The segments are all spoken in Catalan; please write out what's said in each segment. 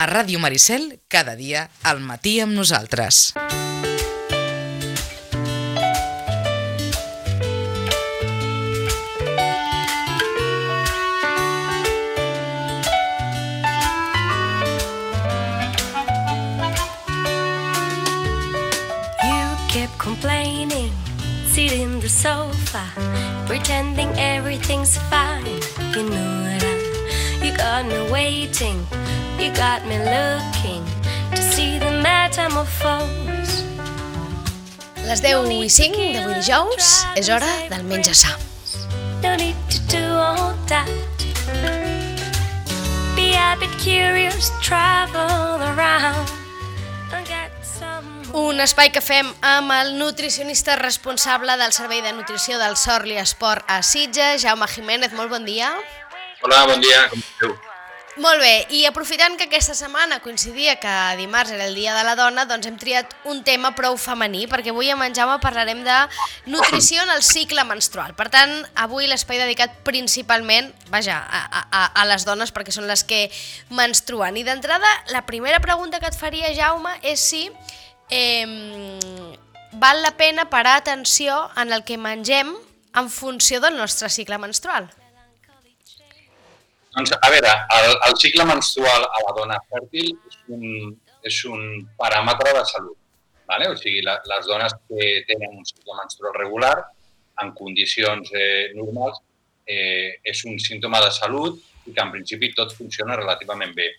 A Ràdio Maricel, cada dia, al matí amb nosaltres. Complaining, sitting in the sofa, pretending everything's fine. You know that you got me waiting, you got me looking to see the metamorphose. Les 10 i 5 d'avui dijous és hora del menjar sa. No need to do all that. Be a bit curious, travel around. Un espai que fem amb el nutricionista responsable del Servei de Nutrició del Sorli Esport a Sitges, Jaume Jiménez, molt bon dia. Hola, bon dia, com esteu? Molt bé, i aprofitant que aquesta setmana coincidia que dimarts era el Dia de la Dona, doncs hem triat un tema prou femení, perquè avui amb en Jaume parlarem de nutrició en el cicle menstrual. Per tant, avui l'espai dedicat principalment, vaja, a, a, a les dones, perquè són les que menstruen. I d'entrada, la primera pregunta que et faria, Jaume, és si eh, val la pena parar atenció en el que mengem en funció del nostre cicle menstrual. Doncs, a veure, el, el cicle menstrual a la dona fèrtil és un, és un paràmetre de salut. Vale? O sigui, la, les dones que tenen un cicle menstrual regular, en condicions eh, normals, eh, és un símptoma de salut i que en principi tot funciona relativament bé.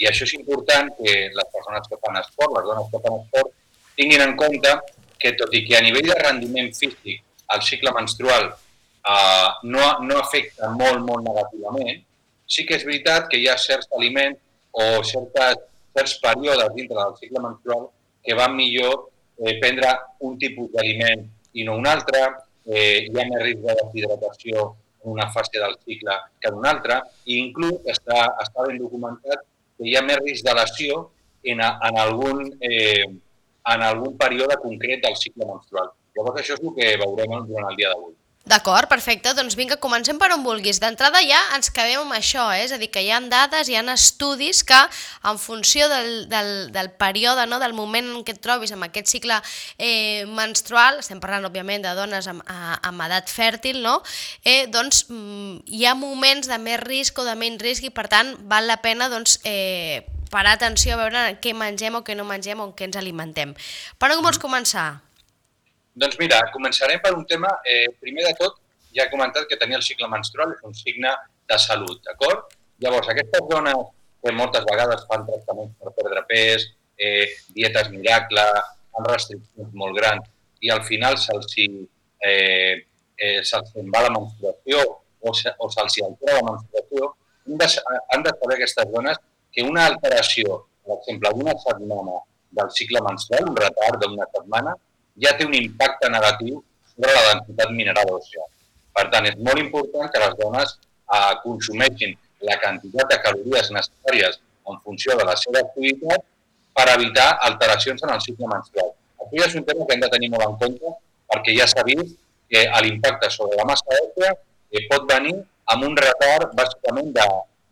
I això és important que les persones que fan esport, les dones que fan esport, tinguin en compte que tot i que a nivell de rendiment físic el cicle menstrual eh, no, no afecta molt, molt negativament, sí que és veritat que hi ha certs aliments o certes, certs períodes dintre del cicle menstrual que van millor eh, prendre un tipus d'aliment i no un altre, eh, hi ha més risc de deshidratació en una fase del cicle que en una altra, i inclús està, està ben documentat que hi ha més risc de lesió en, en, algun, eh, en algun període concret del cicle menstrual. Llavors això és el que veurem durant el dia d'avui. D'acord, perfecte. Doncs vinga, comencem per on vulguis. D'entrada ja ens quedem amb això, eh? és a dir, que hi ha dades, hi ha estudis que en funció del, del, del període, no? del moment en què et trobis amb aquest cicle eh, menstrual, estem parlant òbviament de dones amb, a, amb edat fèrtil, no? eh, doncs mm, hi ha moments de més risc o de menys risc i per tant val la pena doncs, eh, parar atenció a veure què mengem o què no mengem o què ens alimentem. Per on vols començar? Doncs mira, començarem per un tema, eh, primer de tot, ja he comentat que tenir el cicle menstrual és un signe de salut, d'acord? Llavors, aquestes dones que moltes vegades fan tractaments per perdre pes, eh, dietes miracle, amb restriccions molt grans, i al final se'ls eh, eh, se va la menstruació o, se, o se'ls altera la menstruació, han de, han de saber aquestes dones que una alteració, per exemple, d'una setmana del cicle menstrual, un retard d'una setmana, ja té un impacte negatiu sobre la densitat mineral òssia. Per tant, és molt important que les dones eh, consumeixin la quantitat de calories necessàries en funció de la seva activitat per evitar alteracions en el cicle menstrual. Ja és un tema que hem de tenir molt en compte perquè ja s'ha vist que l'impacte sobre la massa òssia eh, pot venir amb un retard bàsicament de,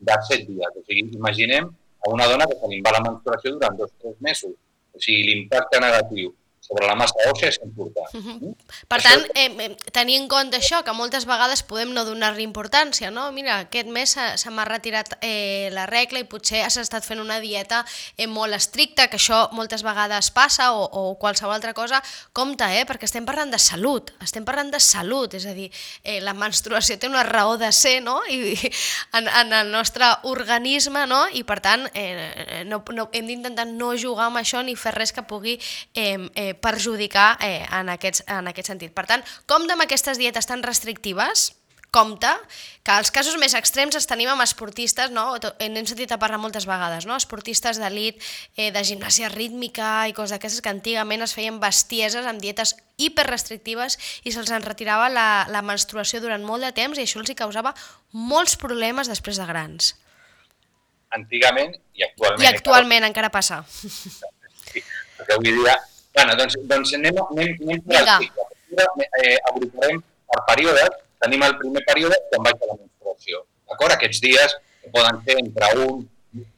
de 7 dies. O sigui, imaginem a una dona que se li va la menstruació durant dos o tres mesos. O sigui, l'impacte negatiu sobre la massa òssia és important. Uh -huh. Per això... tant, eh, tenir en compte això, que moltes vegades podem no donar-li importància, no? Mira, aquest mes se, se m'ha retirat eh, la regla i potser has estat fent una dieta eh, molt estricta, que això moltes vegades passa, o, o qualsevol altra cosa, compte, eh? perquè estem parlant de salut, estem parlant de salut, és a dir, eh, la menstruació té una raó de ser, no? I, en, en el nostre organisme, no? I per tant, eh, no, no, hem d'intentar no jugar amb això ni fer res que pugui eh, eh, perjudicar eh, en, aquests, en aquest sentit. Per tant, compte amb aquestes dietes tan restrictives, compte que els casos més extrems els tenim amb esportistes, no? n'hem sentit a parlar moltes vegades, no? esportistes d'elit, eh, de gimnàsia rítmica i coses d'aquestes que antigament es feien bestieses amb dietes hiperrestrictives i se'ls en retirava la, la menstruació durant molt de temps i això els hi causava molts problemes després de grans. Antigament i actualment. I actualment encara, encara passa. Sí, perquè avui dia Bueno, doncs, doncs anem, anem, anem per al cicle. Eh, agruparem per períodes. Tenim el primer període quan vaig a la menstruació. D'acord? Aquests dies que poden ser entre 1,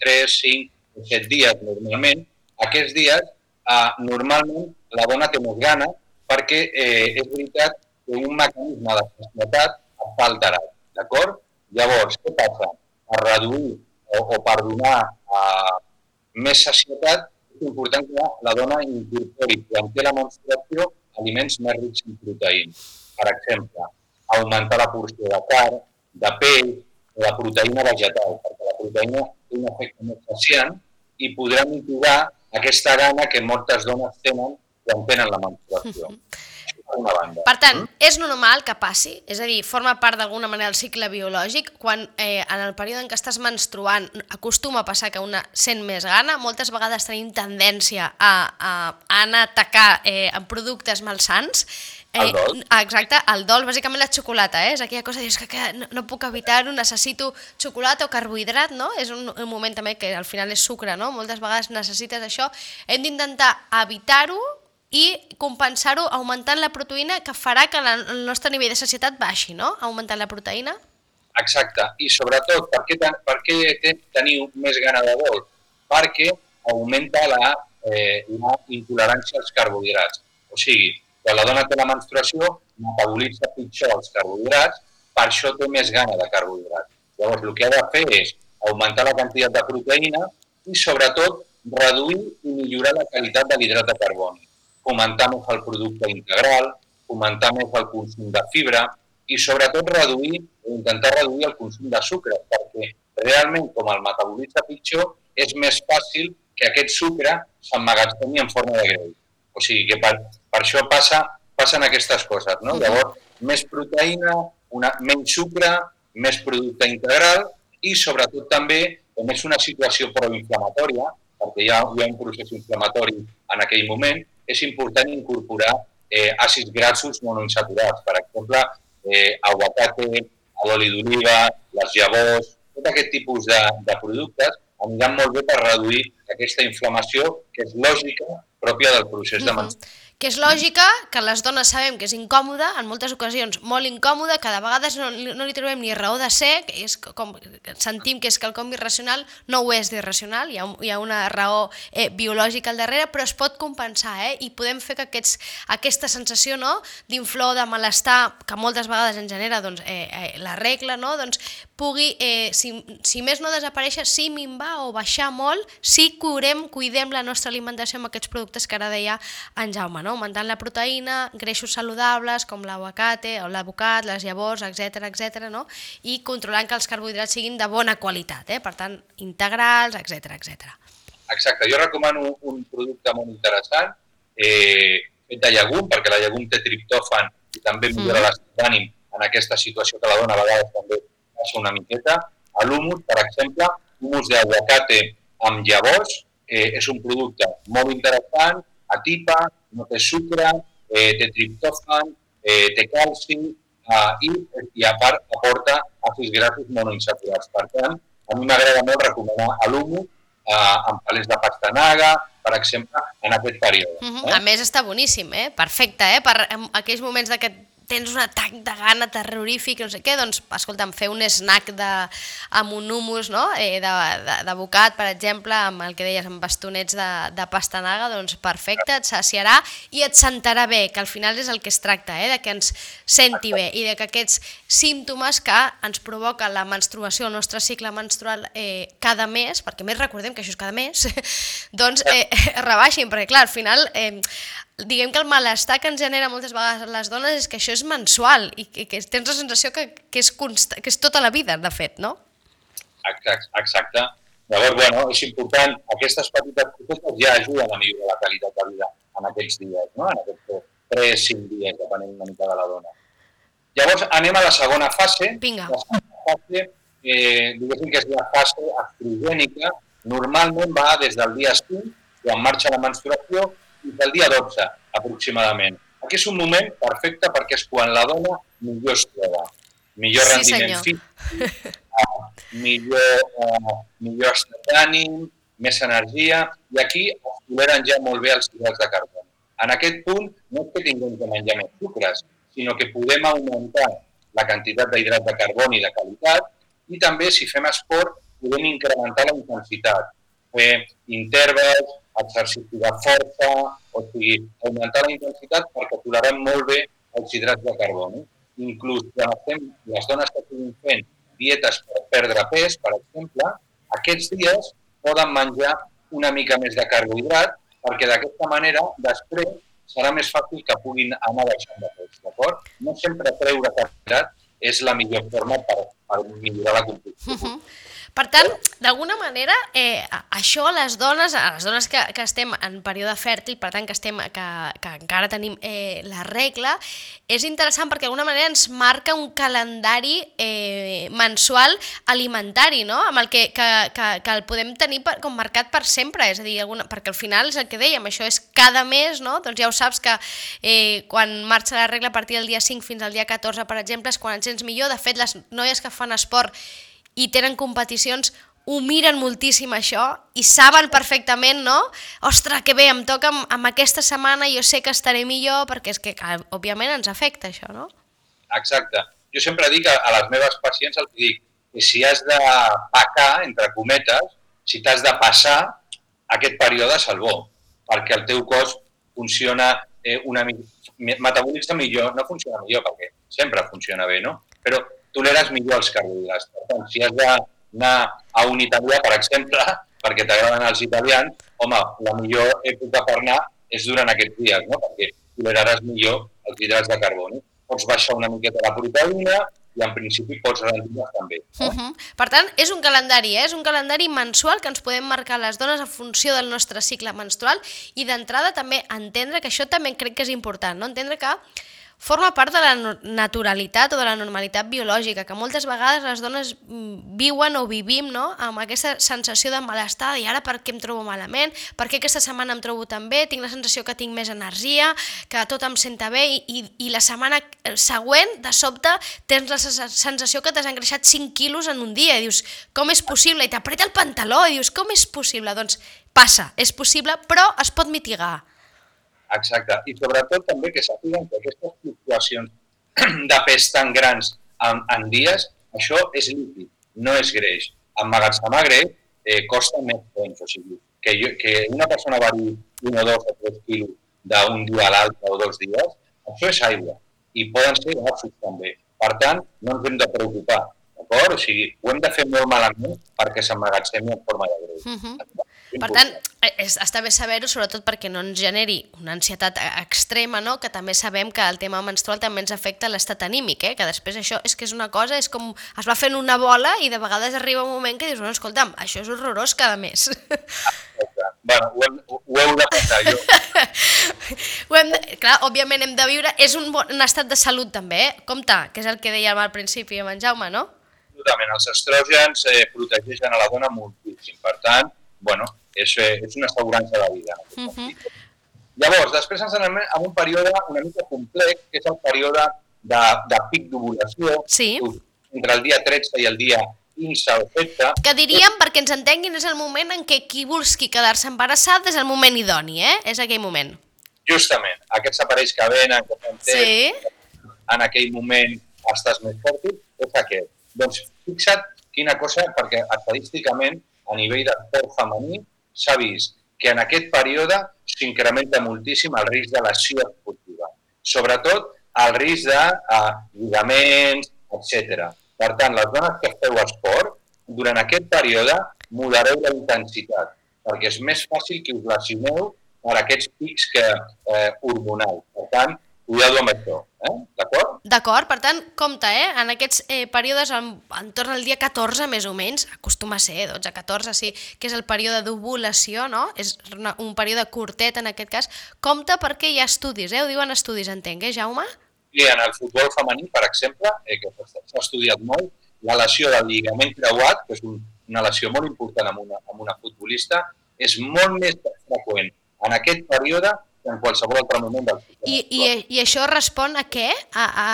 3, 5 o 7 dies normalment, aquests dies eh, normalment la dona té més gana perquè eh, és veritat que un mecanisme de societat està alterat, d'acord? Llavors, què passa? Per reduir o, o per donar eh, més sacietat, és important que la dona incorpori, quan té la menstruació, aliments més rics en proteïnes. Per exemple, augmentar la porció de carn, de pell, de proteïna vegetal, perquè la proteïna té un efecte més i podrà mitigar aquesta gana que moltes dones tenen quan tenen la menstruació. Una banda. Per tant, és normal que passi, és a dir, forma part d'alguna manera del cicle biològic, quan eh, en el període en què estàs menstruant acostuma a passar que una sent més gana, moltes vegades tenim tendència a, a, a anar a atacar eh, amb productes malsans, El dol. Exacte, el dol, bàsicament la xocolata, eh? és aquella cosa de dir, "És que, que no, no puc evitar-ho, necessito xocolata o carbohidrat, no? És un, un moment també que al final és sucre, no? Moltes vegades necessites això. Hem d'intentar evitar-ho i compensar-ho augmentant la proteïna que farà que la, el nostre nivell de sacietat baixi, no? Augmentant la proteïna. Exacte. I sobretot, per què, ten- per què te- teniu més gana de vol? Perquè augmenta la, eh, la intolerància als carbohidrats. O sigui, quan la dona té la menstruació, metabolitza pitjor els carbohidrats, per això té més gana de carbohidrats. Llavors, el que ha de fer és augmentar la quantitat de proteïna i, sobretot, reduir i millorar la qualitat de l'hidrat de carboni. Fomentar més el producte integral, fomentar més el consum de fibra i, sobretot, reduir o intentar reduir el consum de sucre, perquè realment, com el metabolitza pitjor, és més fàcil que aquest sucre s'emmagatzemi en forma de greix. O sigui que per, per això passa, passen aquestes coses. No? Llavors, més proteïna, una, menys sucre, més producte integral i, sobretot, també, com és una situació proinflamatòria, perquè hi ha, hi ha un procés inflamatori en aquell moment, és important incorporar eh, àcids grassos monoinsaturats. Per exemple, eh, aguacate, l'oli d'oliva, les llavors, tot aquest tipus de, de productes aniran molt bé per reduir aquesta inflamació que és lògica pròpia del procés de menstruació. Que és lògica, que les dones sabem que és incòmoda, en moltes ocasions molt incòmoda, que de vegades no, no li trobem ni raó de ser, que és com sentim que és quelcom irracional, no ho és d'irracional, hi, ha, hi ha una raó eh, biològica al darrere, però es pot compensar, eh? i podem fer que aquests, aquesta sensació no, d'inflor, de malestar, que moltes vegades en genera doncs, eh, eh, la regla, no? doncs pugui, eh, si, si més no desaparèixer, sí minvar o baixar molt, si cuidem, cuidem la nostra alimentació amb aquests productes que ara deia en Jaume, no? augmentant la proteïna, greixos saludables com l'aguacate o l'abocat, les llavors, etc etc. no? i controlant que els carbohidrats siguin de bona qualitat, eh? per tant, integrals, etc etc. Exacte, jo recomano un producte molt interessant, eh, fet de llegum, perquè la llegum té triptòfan i també millora Mm. l'estat d'ànim en aquesta situació que la dona a vegades també passa una miqueta. A l'humus, per exemple, humus d'aguacate amb llavors, eh, és un producte molt interessant, atipa, no té sucre, eh, té triptòfan, eh, té calci eh, i, i a part aporta àcids grassos monoinsaturats. Per tant, a mi m'agrada molt recomanar a l'humus eh, amb palets de pastanaga, per exemple, en aquest període. Uh Eh? -huh. A més, està boníssim, eh? perfecte, eh? per aquells moments de que tens un atac de gana terrorífic, no sé què, doncs, escolta'm, fer un snack de, amb un hummus, no?, eh, d'abocat, per exemple, amb el que deies, amb bastonets de, de pastanaga, doncs perfecte, et saciarà i et sentarà bé, que al final és el que es tracta, eh? de que ens senti bé i de que aquests símptomes que ens provoca la menstruació, el nostre cicle menstrual eh, cada mes, perquè més recordem que això és cada mes, doncs eh, rebaixin, perquè clar, al final eh, diguem que el malestar que ens genera moltes vegades a les dones és que això és mensual i que, que tens la sensació que, que, és consta, que és tota la vida, de fet, no? Exacte. Exacte. Llavors, bueno, és important, aquestes petites cosetes ja ajuden a millorar la qualitat de vida en aquests dies, no? en aquests 3-5 dies, depenent una mica de la dona. Llavors, anem a la segona fase. Vinga. La segona fase, eh, diguéssim que és la fase estrogènica, normalment va des del dia 5, quan marxa la menstruació, fins al dia 12, aproximadament. Aquí és un moment perfecte perquè és quan la dona millor es troba. Millor Sí, rendiment físic, millor, eh, millor estat d'ànim, més energia, i aquí es toleren ja molt bé els hidrats de carboni. En aquest punt no és que tinguem que menjar més sucres, sinó que podem augmentar la quantitat d'hidrats de carboni de qualitat i també, si fem esport, podem incrementar la intensitat. fer intervals, exercici de força, o sigui, augmentar la intensitat perquè tolerem molt bé els hidrats de carboni. Inclús quan estem, les dones que estiguin fent dietes per perdre pes, per exemple, aquests dies poden menjar una mica més de carbohidrat perquè d'aquesta manera després serà més fàcil que puguin anar baixant de pes, d'acord? No sempre treure carbohidrat és la millor forma per, per millorar la composició. Uh -huh. Per tant, d'alguna manera, eh, això a les dones, a les dones que, que estem en període fèrtil, per tant que, estem, que, que encara tenim eh, la regla, és interessant perquè d'alguna manera ens marca un calendari eh, mensual alimentari, no? amb el que, que, que, que el podem tenir per, com marcat per sempre, és a dir, alguna, perquè al final és el que dèiem, això és cada mes, no? doncs ja ho saps que eh, quan marxa la regla a partir del dia 5 fins al dia 14, per exemple, és quan et sents millor, de fet les noies que fan esport i tenen competicions ho miren moltíssim això i saben perfectament, no? Ostres, que bé, em toca amb, amb aquesta setmana, jo sé que estaré millor, perquè és que, que òbviament ens afecta això, no? Exacte. Jo sempre dic a, a les meves pacients, el que dic, que si has de pacar, entre cometes, si t'has de passar, aquest període és el bo, perquè el teu cos funciona eh, una mica, metabolitza millor, no funciona millor, perquè sempre funciona bé, no? Però toleres millor els carbohidrats. Per tant, si has d'anar a un italià, per exemple, perquè t'agraden els italians, home, la millor època per anar és durant aquests dies, no? perquè toleraràs millor els hidrats de carboni. Pots baixar una miqueta la proteïna i en principi pots rendir també. Eh? Uh -huh. Per tant, és un calendari, eh? és un calendari mensual que ens podem marcar les dones en funció del nostre cicle menstrual i d'entrada també entendre que això també crec que és important, no? entendre que forma part de la naturalitat o de la normalitat biològica, que moltes vegades les dones mm, viuen o vivim no? amb aquesta sensació de malestar, i ara per què em trobo malament, per què aquesta setmana em trobo tan bé, tinc la sensació que tinc més energia, que tot em senta bé, i, i, i la setmana següent, de sobte, tens la sensació que t'has engreixat 5 quilos en un dia, i dius, com és possible? I t'apreta el pantaló, i dius, com és possible? Doncs passa, és possible, però es pot mitigar. Exacte. I sobretot també que sàpiguen que aquestes fluctuacions de pes tan grans en, en dies, això és líquid, no és greix. Emmagatzemar greix eh, costa més temps. O sigui, que, jo, que una persona vari un o dos o tres quilos d'un dia a l'altre o dos dies, això és aigua. I poden ser gasos també. Per tant, no ens hem de preocupar. D'acord? O sigui, ho hem de fer molt malament perquè s'emmagatzemi en forma de greix. Uh -huh. Per tant, eh, és, està bé saber-ho, sobretot perquè no ens generi una ansietat e, extrema, no? que també sabem que el tema menstrual també ens afecta l'estat anímic, eh? que després això és que és una cosa, és com es va fent una bola i de vegades arriba un moment que dius, bueno, escolta'm, això és horrorós cada mes. Bueno, ho, hem, ho heu de pensar, jo. ho hem de, clar, òbviament hem de viure, és un, bon, un estat de salut també, eh? compte, que és el que dèiem al principi amb en Jaume, no? Absolutament, els estrògens eh, protegeixen a la dona moltíssim, per tant, bueno, és, és una assegurança de vida. Uh -huh. Llavors, després ens anem a un període una mica complex, que és el període de, de pic d'ovulació, sí. entre el dia 13 i el dia 15 o 16. Que diríem, perquè ens entenguin, és el moment en què qui vulgui quedar-se embarassat és el moment idoni, eh? És aquell moment. Justament, aquests aparells que venen, que fem sí. en aquell moment estàs més fèrtil, és aquest. Doncs fixa't quina cosa, perquè estadísticament a nivell d'esport femení s'ha vist que en aquest període s'incrementa moltíssim el risc de lesió esportiva, sobretot el risc de uh, lligaments, etc. Per tant, les dones que feu esport, durant aquest període modereu la intensitat, perquè és més fàcil que us lesioneu per aquests pics que, eh, hormonals. Per tant, cuidado amb això, eh? d'acord? D'acord, per tant, compte, eh? en aquests eh, períodes, en, entorn al dia 14 més o menys, acostuma a ser 12-14, sí, que és el període d'ovulació, no? és una, un període curtet en aquest cas, compte perquè hi ha estudis, eh? ho diuen estudis, entenc, eh, Jaume? Sí, en el futbol femení, per exemple, eh, que s'ha estudiat molt, la lesió del lligament creuat, que és un, una lesió molt important en una, en una futbolista, és molt més freqüent en aquest període en qualsevol altre moment del sistema. I, i, I això respon a què? A, a...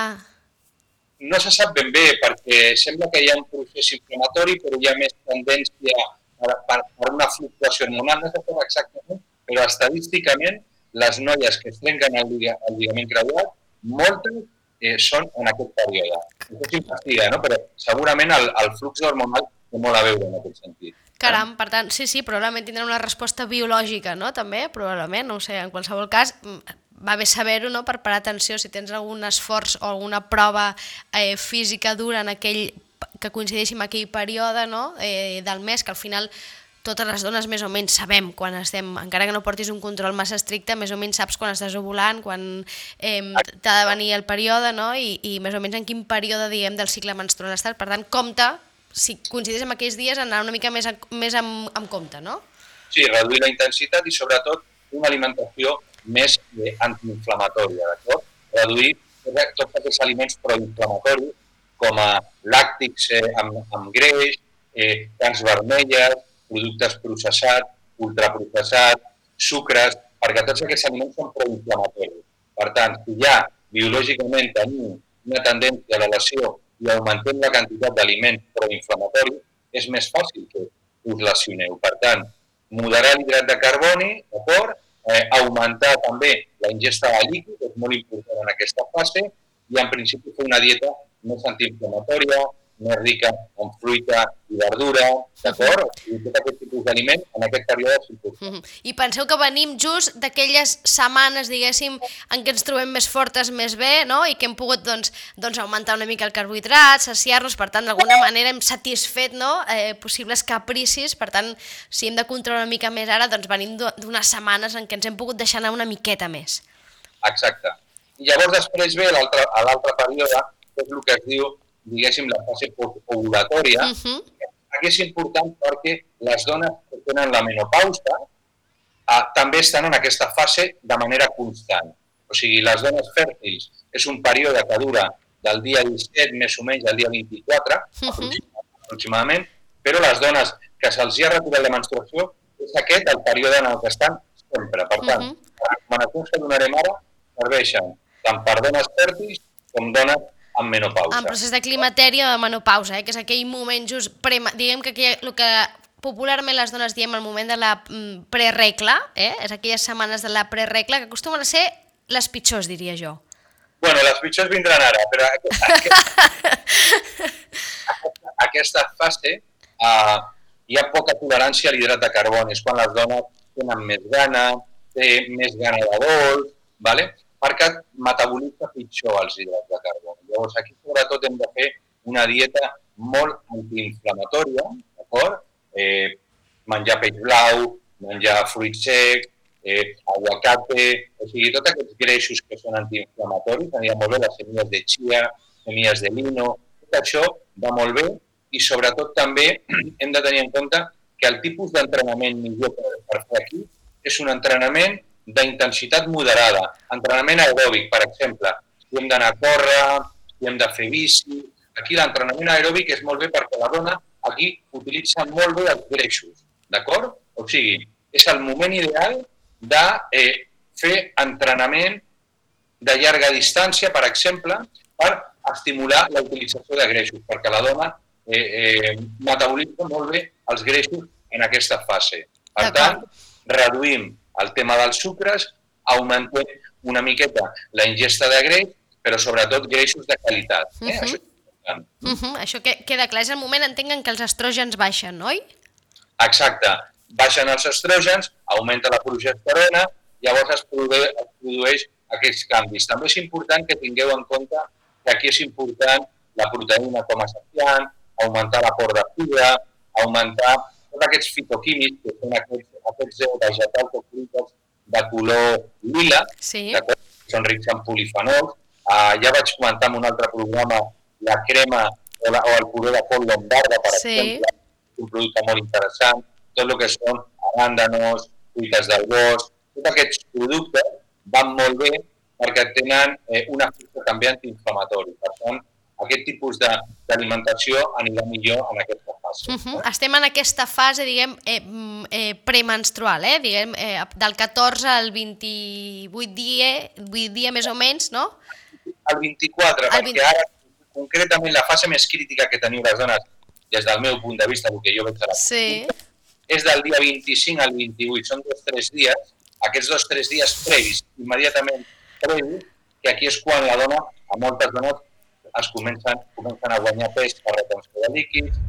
No se sap ben bé, perquè sembla que hi ha un procés inflamatori, però hi ha més tendència per, per, per una fluctuació hormonal, no se sap exactament, però estadísticament les noies que es trenquen el, el lligament creuat, moltes eh, són en aquest període. Això s'investiga, no? però segurament el, el flux hormonal té molt a veure en aquest sentit. Caram, per tant, sí, sí, probablement tindrà una resposta biològica, no? També, probablement, no sé, en qualsevol cas, va bé saber-ho, no?, per parar atenció si tens algun esforç o alguna prova eh, física dura en aquell que coincideixi amb aquell període no? eh, del mes, que al final totes les dones més o menys sabem quan estem, encara que no portis un control massa estricte, més o menys saps quan estàs ovulant, quan eh, t'ha de venir el període, no? I, i més o menys en quin període, diguem, del cicle menstrual estàs. Per tant, compte, si coincideix amb aquells dies, anar una mica més, a, més amb, amb compte, no? Sí, reduir la intensitat i sobretot una alimentació més antiinflamatòria, d'acord? Reduir tots aquests aliments proinflamatoris com a làctics eh, amb, amb greix, eh, cans vermelles, productes processats, ultraprocessats, sucres, perquè tots aquests aliments són proinflamatoris. Per tant, si ja biològicament tenim una tendència a l'elevació i augmentem la quantitat d'aliments proinflamatoris, és més fàcil que us lesioneu. Per tant, moderar l'hidrat de carboni, d'acord? Eh, augmentar també la ingesta de líquid, és molt important en aquesta fase, i en principi fer una dieta més antiinflamatòria, més rica en fruita i verdura, d'acord? I tot aquest tipus d'aliment en aquest període és important. Mm -hmm. I penseu que venim just d'aquelles setmanes, diguéssim, en què ens trobem més fortes, més bé, no? I que hem pogut, doncs, doncs augmentar una mica el carbohidrat, saciar-nos, per tant, d'alguna manera hem satisfet, no?, eh, possibles capricis, per tant, si hem de controlar una mica més ara, doncs venim d'unes setmanes en què ens hem pogut deixar anar una miqueta més. Exacte. I llavors després ve l'altre període, que és el que es diu diguéssim, la fase ovulatòria, uh -huh. aquí és important perquè les dones que tenen la menopausa eh, també estan en aquesta fase de manera constant. O sigui, les dones fèrtils és un període que dura del dia 17 més o menys al dia 24, uh -huh. aproximadament, però les dones que se'ls ha retirat la menstruació és aquest el període en el que estan sempre. Per tant, uh -huh. les recomanacions que donarem ara serveixen tant per dones fèrtils com dones en menopausa. En procés de climateri o de menopausa, eh? que és aquell moment just, pre, diguem que aquí, el que popularment les dones diem el moment de la mm, preregla, eh? és aquelles setmanes de la preregla, que acostumen a ser les pitjors, diria jo. Bueno, les pitjors vindran ara, però aquesta, aquesta fase uh, hi ha poca tolerància a l'hidrat de carboni, és quan les dones tenen més gana, té més gana de dolç, ¿vale? Perquè metabolitza pitjor els hidrats de carboni. Llavors, aquí sobretot hem de fer una dieta molt antiinflamatòria, d'acord? Eh, menjar peix blau, menjar fruit sec, eh, aguacate, o sigui, tots aquests greixos que són antiinflamatoris, anirà molt bé les semilles de chia, semilles de lino, tot això va molt bé i sobretot també hem de tenir en compte que el tipus d'entrenament millor per fer aquí és un entrenament d'intensitat moderada. Entrenament aeròbic, per exemple. Si hem d'anar a córrer, si hem de fer bici... Aquí l'entrenament aeròbic és molt bé perquè la dona aquí utilitza molt bé els greixos, d'acord? O sigui, és el moment ideal de eh, fer entrenament de llarga distància, per exemple, per estimular la utilització de greixos, perquè la dona eh, eh, metabolitza molt bé els greixos en aquesta fase. Per tant, reduïm el tema dels sucres, augmentem una miqueta la ingesta de greix, però sobretot greixos de qualitat. Eh? Uh -huh. Això, uh -huh. Això que, queda clar. És el moment, entenc, que els estrògens baixen, oi? Exacte. Baixen els estrògens, augmenta la progesterona, llavors es produeix, es produeix aquests canvis. També és important que tingueu en compte que aquí és important la proteïna com a saciant, augmentar l'aport de fibra, augmentar tots aquests fitoquímics, que són aquests, aquests vegetals o fruites de color lila, sí. que són rics en polifenols. Uh, ja vaig comentar en un altre programa la crema o, la, o el puré de col lombarda, per sí. exemple, un producte molt interessant, tot el que són aràndanos, fruites del bosc, tots aquests productes van molt bé perquè tenen eh, un efecte també antiinflamatori. Per tant, aquest tipus d'alimentació anirà millor en aquesta fase. Uh -huh. Estem en aquesta fase, diguem, eh, mm, eh, premenstrual, eh? diguem, eh, del 14 al 28 dia, 8 dia més o menys, no? El 24, el 20... perquè ara concretament la fase més crítica que teniu les dones, des del meu punt de vista, el que jo veig a la sí. és del dia 25 al 28, són dos tres dies, aquests dos tres dies previs, immediatament previs, que aquí és quan la dona, a moltes dones, es comencen, comencen a guanyar pes per retenció de líquids,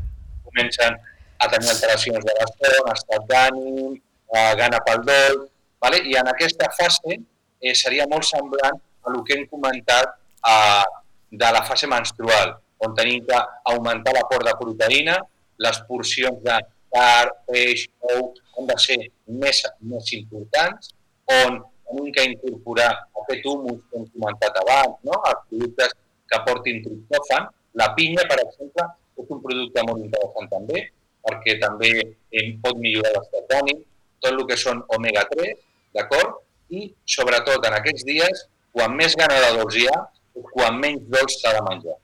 comencen a tenir alteracions de son, estat d'ànim, eh, gana pel dol, vale? i en aquesta fase eh, seria molt semblant a el que hem comentat eh, de la fase menstrual, on tenim que augmentar l'aport de proteïna, les porcions de car, peix, ou, han de ser més, més importants, on hem que incorporar aquest humus que hem comentat abans, no? els productes que portin triptòfan. La pinya, per exemple, és un producte molt interessant també, perquè també em pot millorar l'estat d'ànim, tot el que són omega-3, d'acord? I, sobretot, en aquests dies, quan més gana de dolç hi ha, quan menys dolç s'ha de menjar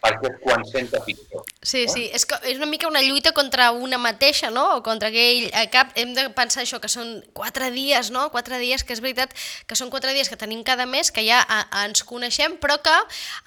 perquè és quan senta pitjor. Sí, no? sí, és, que és una mica una lluita contra una mateixa, no? O contra aquell eh, cap. Hem de pensar això, que són quatre dies, no? Quatre dies, que és veritat que són quatre dies que tenim cada mes, que ja a, a ens coneixem, però que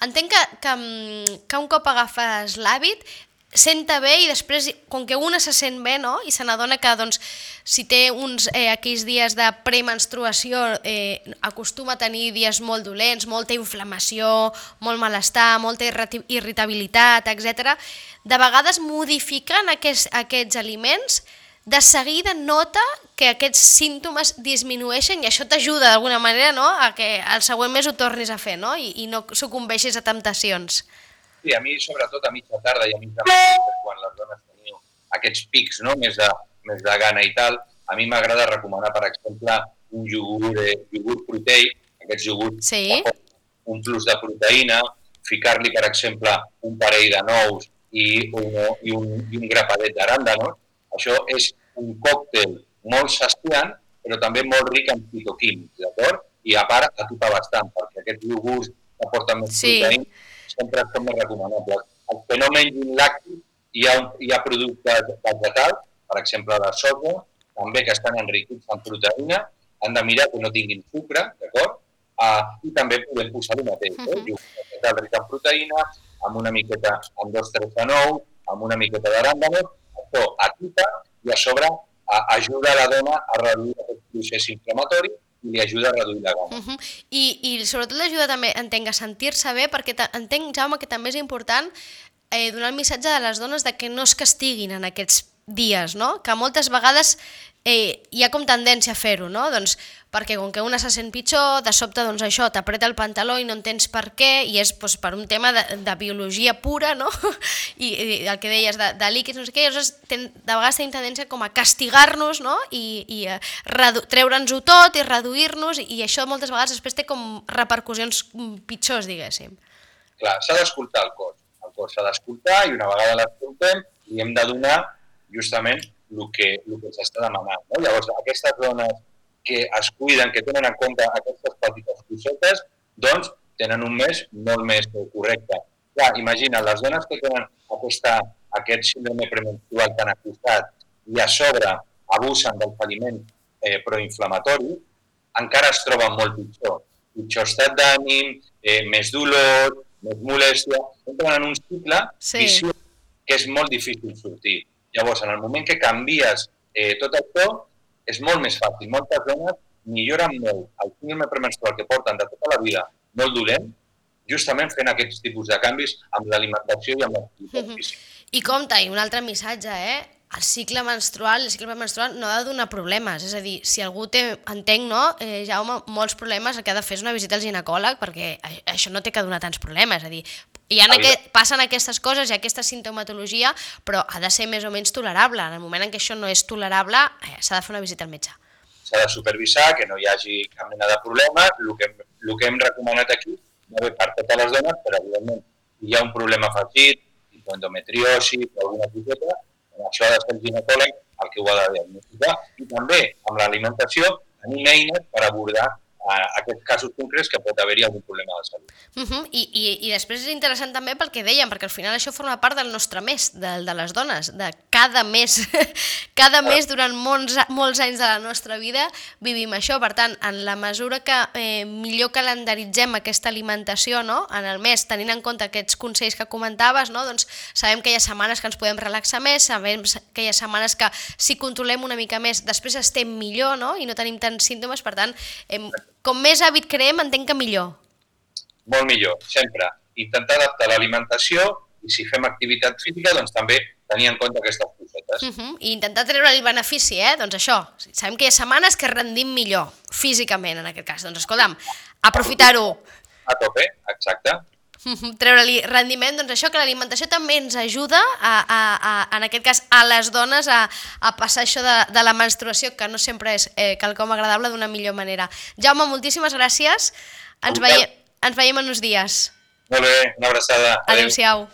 entenc que, que, mm, que un cop agafes l'hàbit senta bé i després, com que una se sent bé, no? i se n'adona que doncs, si té uns eh, aquells dies de premenstruació eh, acostuma a tenir dies molt dolents, molta inflamació, molt malestar, molta irritabilitat, etc. De vegades modificant aquests, aquests aliments de seguida nota que aquests símptomes disminueixen i això t'ajuda d'alguna manera no? a que el següent mes ho tornis a fer no? I, i no sucumbeixis a temptacions. Sí, a mi, sobretot a mitja tarda i a mitja matí, quan les dones teniu aquests pics no? més, de, més de gana i tal, a mi m'agrada recomanar, per exemple, un iogurt, eh, iogurt proteic, aquests iogurts sí. un plus de proteïna, ficar-li, per exemple, un parell de nous i un, i un, i un grapadet d'aràndanos. Això és un còctel molt saciant, però també molt ric en fitoquímics, d'acord? I a part atupa bastant, perquè aquests iogurts aporten més sí. proteïna sempre són més recomanables. Els que no mengin làctics, hi ha, hi ha productes vegetals, per exemple la soja, també que estan enriquits en proteïna, han de mirar que no tinguin sucre, d'acord? Uh, I també podem posar el mateix, eh? Uh -huh. vegetal ric en proteïna, amb una miqueta, amb dos tres de nou, amb una miqueta d'aràndanos, això atipa i a sobre uh, ajuda la dona a reduir aquest procés inflamatori li ajuda a reduir la gana. Uh -huh. I, I sobretot l'ajuda també, entenc, a sentir-se bé, perquè entenc, Jaume, que també és important eh, donar el missatge de les dones de que no es castiguin en aquests dies, no? Que moltes vegades eh, hi ha com tendència a fer-ho, no? Doncs perquè com que una se sent pitjor, de sobte doncs això t'apreta el pantaló i no entens per què, i és doncs, per un tema de, de biologia pura, no? I, i el que deies de, de líquids, no sé què, llavors ten, de vegades tenim tendència com a castigar-nos, no? I, i uh, treure'ns-ho tot i reduir-nos, i això moltes vegades després té com repercussions pitjors, diguéssim. Clar, s'ha d'escoltar el cos. El cos s'ha d'escoltar i una vegada l'escoltem li hem de donar justament el que, el que s'està demanant. No? Llavors, aquestes dones que es cuiden, que tenen en compte aquestes petites cosetes, doncs tenen un mes molt més correcte. Clar, imagina, les dones que tenen aquesta, aquest síndrome premenstrual tan acusat i a sobre abusen del faliment eh, proinflamatori, encara es troben molt pitjor. Pitjor estat d'ànim, eh, més dolor, més molèstia, entren en un cicle sí. que és molt difícil sortir. Llavors, en el moment que canvies eh, tot això, és molt més fàcil. Moltes dones milloren molt el síndrome premenstrual que porten de tota la vida molt dolent, justament fent aquests tipus de canvis amb l'alimentació i amb l'activitat física. I compte, i un altre missatge, eh? El cicle menstrual, el cicle menstrual no ha de donar problemes, és a dir, si algú té, entenc, no, eh, Jaume, molts problemes, el que ha de fer és una visita al ginecòleg, perquè això no té que donar tants problemes, és a dir, hi ha aquest, passen aquestes coses i aquesta sintomatologia, però ha de ser més o menys tolerable. En el moment en què això no és tolerable, eh, s'ha de fer una visita al metge. S'ha de supervisar, que no hi hagi cap mena de problema. El que, el que hem recomanat aquí va bé per totes les dones, però evidentment si hi ha un problema afegit, endometriosi alguna coseta, això ha de ser el ginecòleg el que ho ha de diagnosticar. I també amb l'alimentació tenim eines per abordar a aquests casos concrets que pot haver-hi algun problema de salut. Uh -huh. I, i, I després és interessant també pel que dèiem, perquè al final això forma part del nostre mes, de, de les dones, de cada mes, cada mes durant molts, molts anys de la nostra vida vivim això, per tant, en la mesura que eh, millor calendaritzem aquesta alimentació no? en el mes, tenint en compte aquests consells que comentaves, no? doncs sabem que hi ha setmanes que ens podem relaxar més, sabem que hi ha setmanes que si controlem una mica més, després estem millor no? i no tenim tants símptomes, per tant, eh, com més hàbit creem, entenc que millor. Molt millor, sempre. Intentar adaptar l'alimentació i si fem activitat física, doncs també tenir en compte aquestes coses. dietes. Uh -huh. I intentar treure el benefici, eh? Doncs això, sabem que hi ha setmanes que rendim millor, físicament, en aquest cas. Doncs escolta'm, aprofitar-ho, A tope, exacte. Treure-li rendiment, doncs això que l'alimentació també ens ajuda, a, a, a, en aquest cas, a les dones a, a passar això de, de la menstruació, que no sempre és eh, quelcom agradable, d'una millor manera. Jaume, moltíssimes gràcies. Ens, veiem, ens veiem en uns dies. Molt bé, una abraçada. Adéu-siau.